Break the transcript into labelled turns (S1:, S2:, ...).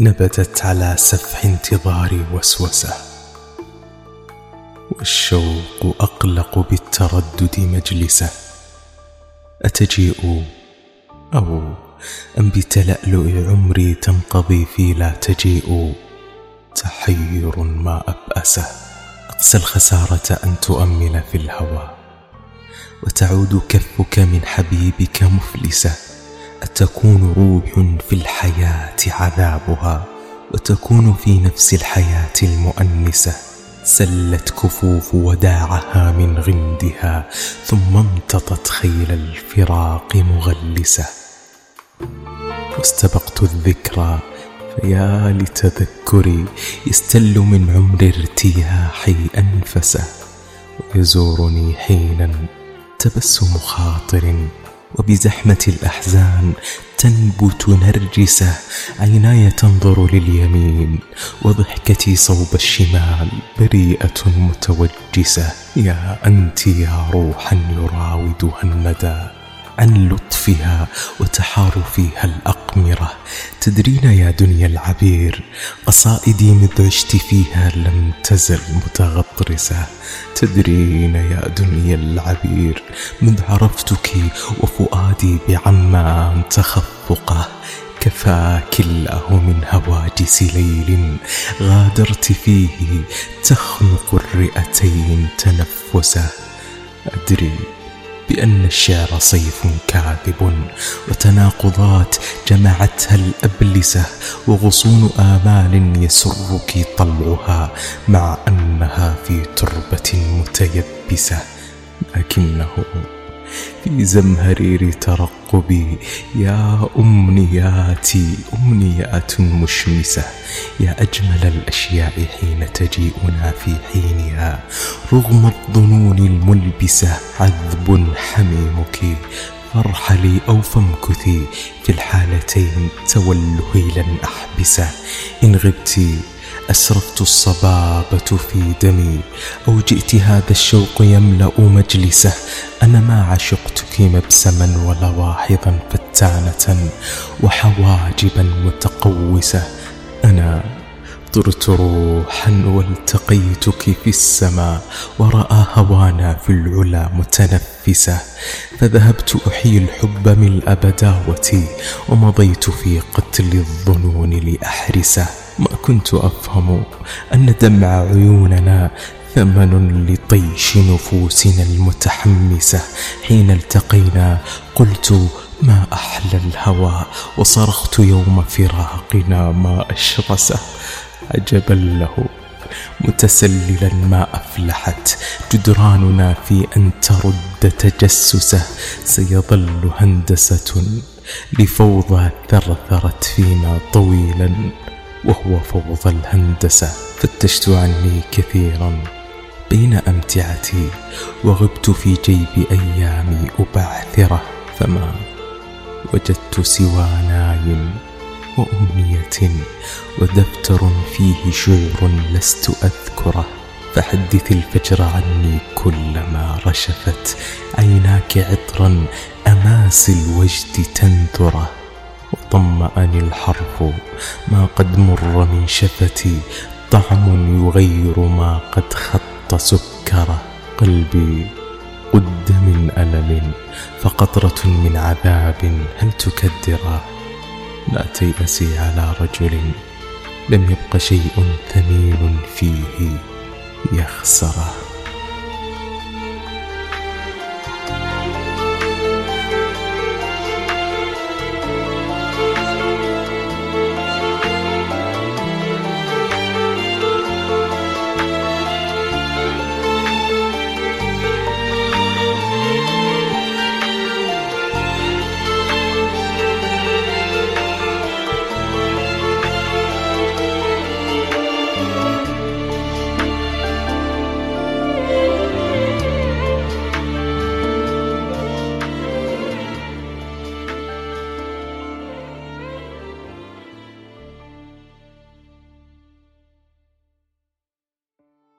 S1: نبتت على سفح انتظاري وسوسة. والشوق أقلق بالتردد مجلسة. أتجيء أو أم بتلألؤ عمري تنقضي في لا تجيء. تحير ما أبأسه أقسى الخسارة أن تؤمل في الهوى. وتعود كفك من حبيبك مفلسة. أتكون روح في الحياة عذابها؟ وتكون في نفس الحياة المؤنسة؟ سلت كفوف وداعها من غندها ثم امتطت خيل الفراق مغلسة. واستبقت الذكرى فيا لتذكري يستل من عمر ارتياحي أنفسه. ويزورني حينا تبسم خاطر وبزحمة الأحزان تنبت نرجسة عيناي تنظر لليمين وضحكتي صوب الشمال بريئة متوجسة. يا أنت يا روحا يراودها الندى. عن لطفها وتحار فيها الأقمرة. تدرين يا دنيا العبير قصائدي مذ عشت فيها لم تزل متغطرسة. تدرين يا دنيا العبير مذ عرفتك وفؤادي بعمان تخفقة. كفاك الله من هواجس ليل غادرت فيه تخنق الرئتين تنفسه أدري بأن الشعر صيف كاذب وتناقضات جمعتها الأبلسة وغصون آمال يسرك طلعها مع أنها في تربة متيبسة لكنه في زمهرير ترقبي. يا أمنياتي أمنيات مشمسة. يا أجمل الأشياء حين تجيئنا في حينها. رغم الظنون الملبسة عذب حميمك. فارحلي أو فامكثي في الحالتين تولهي لن أحبسة. إن غبتي أسرفت الصبابة في دمي أو جئت هذا الشوق يملأ مجلسه. أنا ما عشقتك مبسما ولا واحظا فتانة وحواجبا متقوسة. أنا طرت روحا والتقيتك في السماء ورأى هوانا في العلا متنفسة. فذهبت أحيي الحب من بداوتي ومضيت في قتل الظنون لأحرسه. ما كنت أفهم أن دمع عيوننا ثمن لطيش نفوسنا المتحمسة. حين التقينا قلت ما أحلى الهوى وصرخت يوم فراقنا ما أشرسه عجبا له متسللا ما أفلحت. جدراننا في أن ترد تجسسه. سيظل هندسة لفوضى ثرثرت فينا طويلا. وهو فوضى الهندسة فتشت عني كثيرا بين أمتعتي وغبت في جيب أيامي أبعثرة فما وجدت سوى نايم وأمنية ودفتر فيه شعر لست أذكره. فحدث الفجر عني كلما رشفت عيناك عطرا أماس الوجد تنثره. وطمأني الحرف. ما قد مر من شفتي طعم يغير ما قد خط سكره قلبي. قد من ألم فقطرة من عذاب هل تكدره لا تيأسي على رجل لم يبق شيء ثمين فيه يخسره